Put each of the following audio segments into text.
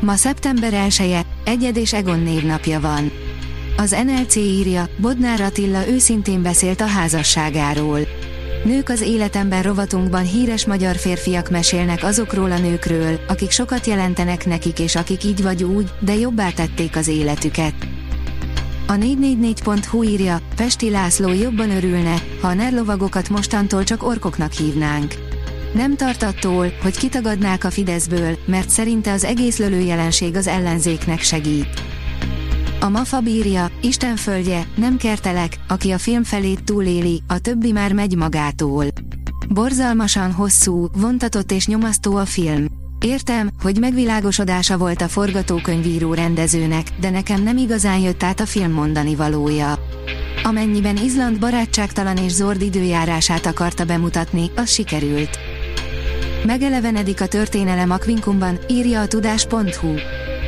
Ma szeptember 1 -e, Egyed és Egon névnapja van. Az NLC írja, Bodnár Attila őszintén beszélt a házasságáról. Nők az életemben rovatunkban híres magyar férfiak mesélnek azokról a nőkről, akik sokat jelentenek nekik és akik így vagy úgy, de jobbá tették az életüket. A 444.hu írja, Pesti László jobban örülne, ha a nerlovagokat mostantól csak orkoknak hívnánk. Nem tart attól, hogy kitagadnák a Fideszből, mert szerinte az egész lölő jelenség az ellenzéknek segít. A MAFA bírja, Isten földje, nem kertelek, aki a film felét túléli, a többi már megy magától. Borzalmasan hosszú, vontatott és nyomasztó a film. Értem, hogy megvilágosodása volt a forgatókönyvíró rendezőnek, de nekem nem igazán jött át a film mondani valója. Amennyiben Izland barátságtalan és zord időjárását akarta bemutatni, az sikerült. Megelevenedik a történelem Aquincumban, írja a tudás.hu.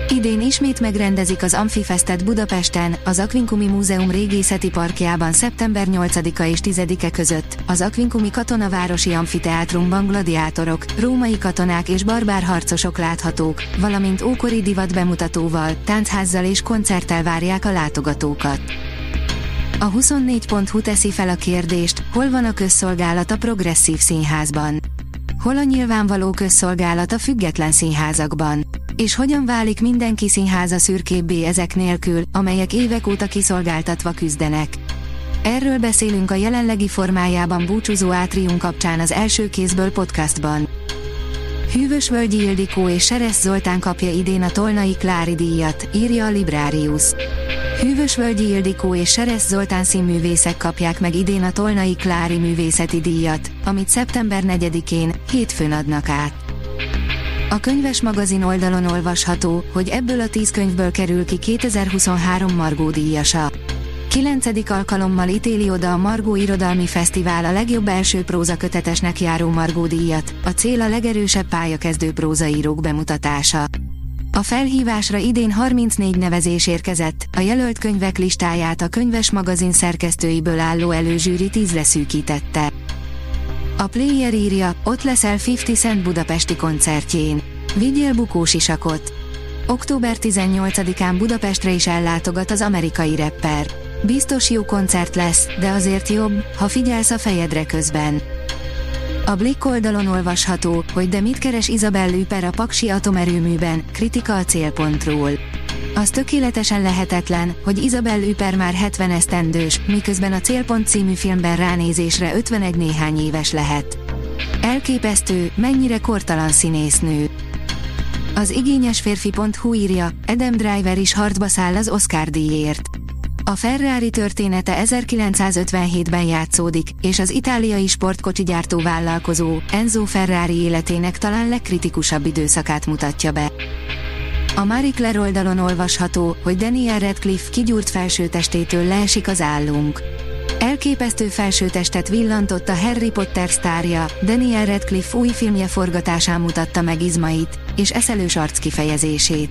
Idén ismét megrendezik az Amfifestet Budapesten, az Aquincumi Múzeum régészeti parkjában szeptember 8-a és 10-e között, az Aquincumi Katonavárosi Amfiteátrumban gladiátorok, római katonák és barbár harcosok láthatók, valamint ókori divat bemutatóval, táncházzal és koncerttel várják a látogatókat. A 24.hu teszi fel a kérdést, hol van a közszolgálat a progresszív színházban. Hol a nyilvánvaló közszolgálat a független színházakban? És hogyan válik mindenki színháza szürkébbé ezek nélkül, amelyek évek óta kiszolgáltatva küzdenek? Erről beszélünk a jelenlegi formájában búcsúzó átrium kapcsán az első kézből podcastban. Hűvös Völgyi Ildikó és Seresz Zoltán kapja idén a Tolnai Klári díjat, írja a Librarius. Hűvös Völgyi Ildikó és Seresz Zoltán színművészek kapják meg idén a Tolnai Klári művészeti díjat, amit szeptember 4-én, hétfőn adnak át. A könyves magazin oldalon olvasható, hogy ebből a tíz könyvből kerül ki 2023 Margó díjasa. Kilencedik alkalommal ítéli oda a Margó Irodalmi Fesztivál a legjobb első prózakötetesnek járó Margó díjat, a cél a legerősebb pályakezdő prózaírók bemutatása. A felhívásra idén 34 nevezés érkezett, a jelölt könyvek listáját a könyves magazin szerkesztőiből álló előzsűri 10 leszűkítette. A player írja, ott leszel 50 Cent budapesti koncertjén. Vigyél bukós isakot. Október 18-án Budapestre is ellátogat az amerikai rapper. Biztos jó koncert lesz, de azért jobb, ha figyelsz a fejedre közben. A Blick oldalon olvasható, hogy de mit keres Isabel Lüper a Paksi atomerőműben, kritika a célpontról. Az tökéletesen lehetetlen, hogy Isabel Lüper már 70 esztendős, miközben a Célpont című filmben ránézésre 51 néhány éves lehet. Elképesztő, mennyire kortalan színésznő. Az igényes férfi.hu írja, Adam Driver is harcba száll az Oscar díjért. A Ferrari története 1957-ben játszódik, és az itáliai sportkocsi gyártó vállalkozó, Enzo Ferrari életének talán legkritikusabb időszakát mutatja be. A Marie Claire oldalon olvasható, hogy Daniel Radcliffe kigyúrt felsőtestétől leesik az állunk. Elképesztő felsőtestet villantott a Harry Potter sztárja, Daniel Radcliffe új filmje forgatásán mutatta meg izmait, és eszelős arc kifejezését.